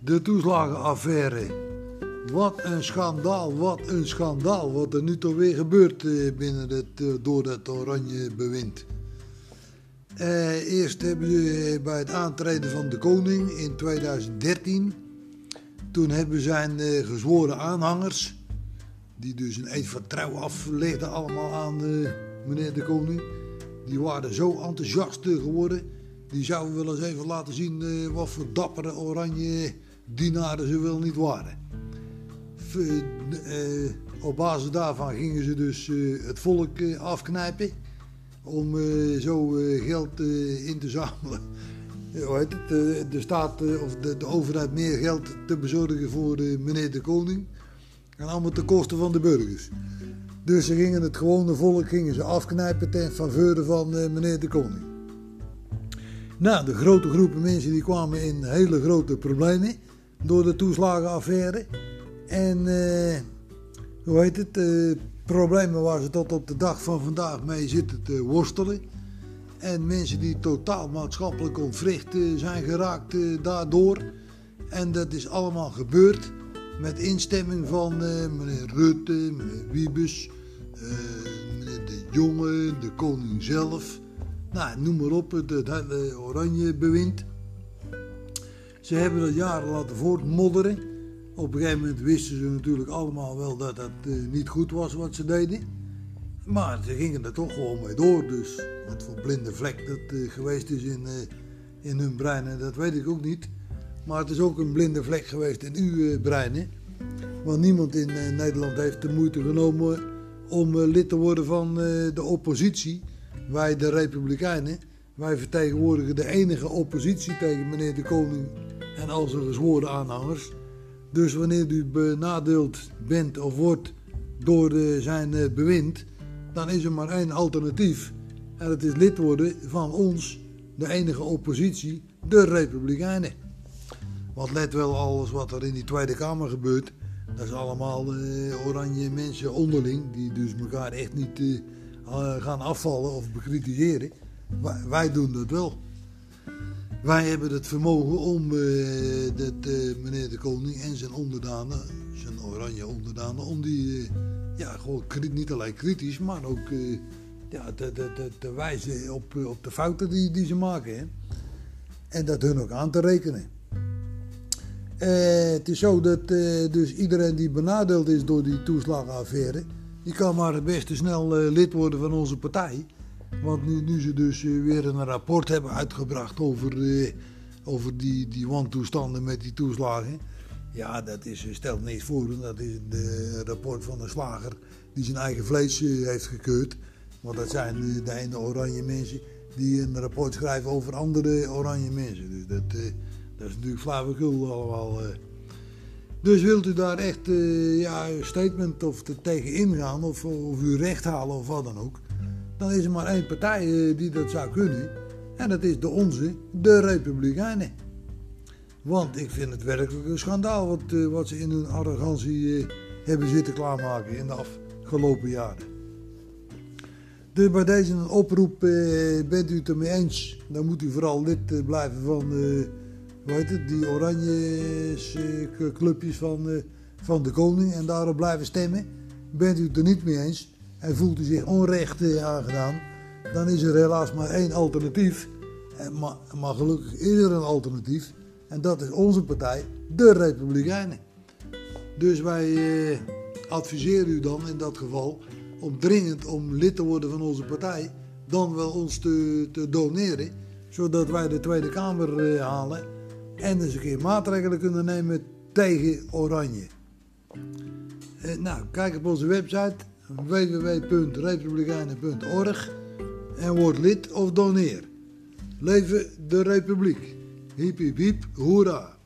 De toeslagenaffaire. Wat een schandaal, wat een schandaal. Wat er nu toch weer gebeurt eh, binnen het, eh, door het oranje bewind. Eh, eerst hebben ze bij het aantreden van de koning in 2013. Toen hebben zijn eh, gezworen aanhangers, die dus een eed van trouw aflegden allemaal aan eh, meneer de koning. Die waren zo enthousiast eh, geworden. Die zouden wel eens even laten zien eh, wat voor dappere oranje dienaren ze wel niet waren. Eh, op basis daarvan gingen ze dus eh, het volk eh, afknijpen. Om zo geld in te zamelen. De staat of de, de overheid meer geld te bezorgen voor meneer de koning. En allemaal ten koste van de burgers. Dus ze gingen het gewone volk gingen ze afknijpen ten faveur van meneer de koning. Nou, de grote groepen mensen die kwamen in hele grote problemen door de toeslagenaffaire. En eh, hoe heet het? eh, problemen waar ze tot op de dag van vandaag mee zitten te worstelen. En mensen die totaal maatschappelijk ontwricht eh, zijn geraakt daardoor. En dat is allemaal gebeurd met instemming van meneer Rutte, meneer Wiebes, meneer De Jonge, de koning zelf. Nou, noem maar op, het hele oranje bewind. Ze hebben dat jaren laten voortmodderen. Op een gegeven moment wisten ze natuurlijk allemaal wel dat dat eh, niet goed was wat ze deden. Maar ze gingen er toch gewoon mee door. Dus wat voor blinde vlek dat eh, geweest is in, eh, in hun breinen, dat weet ik ook niet. Maar het is ook een blinde vlek geweest in uw breinen. Want niemand in Nederland heeft de moeite genomen om lid te worden van de oppositie. Wij, de Republikeinen, wij vertegenwoordigen de enige oppositie tegen meneer de Koning en al zijn gezworen aanhangers. Dus wanneer u benadeeld bent of wordt door eh, zijn eh, bewind, dan is er maar één alternatief. En dat is lid worden van ons, de enige oppositie, de Republikeinen. Want let wel, alles wat er in die Tweede Kamer gebeurt, dat is allemaal eh, oranje mensen onderling, die dus elkaar echt niet gaan afvallen of bekritiseren. Wij doen dat wel. Wij hebben het vermogen om eh, dat, eh, meneer de koning en zijn onderdanen, zijn oranje onderdanen, om die eh, ja, gewoon niet alleen kritisch, maar ook ja, te, wijzen op, op de fouten die, die ze maken. Hè. En dat hun ook aan te rekenen. Het is zo dat dus iedereen die benadeeld is door die toeslagenaffaire, die kan maar het beste snel lid worden van onze partij. Want nu, nu ze dus eh, weer een rapport hebben uitgebracht over, eh, over die, die wantoestanden met die toeslagen. Ja, dat is, eh, stelt niks voor. Dat is een rapport van een slager die zijn eigen vlees heeft gekeurd. Want dat zijn de ene oranje mensen die een rapport schrijven over andere oranje mensen. Dus dat, dat is natuurlijk flauwekul allemaal. Dus wilt u daar echt ja, een statement of te tegen ingaan of, of u recht halen of wat dan ook. Dan is er maar één partij eh, die dat zou kunnen. En dat is de onze, de Republikeinen. Want ik vind het werkelijk een schandaal wat, eh, wat ze in hun arrogantie eh, hebben zitten klaarmaken in de afgelopen jaren. Dus bij deze een oproep, bent u het ermee eens, dan moet u vooral lid blijven van hoe het, die oranje clubjes van, van de koning en daarop blijven stemmen. Bent u het er niet mee eens en voelt u zich onrecht eh, aangedaan, dan is er helaas maar één alternatief. Maar, maar gelukkig is er een alternatief en dat is onze partij, de Republikeinen. Dus wij eh, adviseren u dan in dat geval om dringend om lid te worden van onze partij, dan wel ons te, te doneren, zodat wij de Tweede Kamer eh, halen en eens een keer maatregelen kunnen nemen tegen Oranje. Nou, kijk op onze website www.republikeinen.org en word lid of doneer. Leven de Republiek. Hiep hiep hiep, hoera.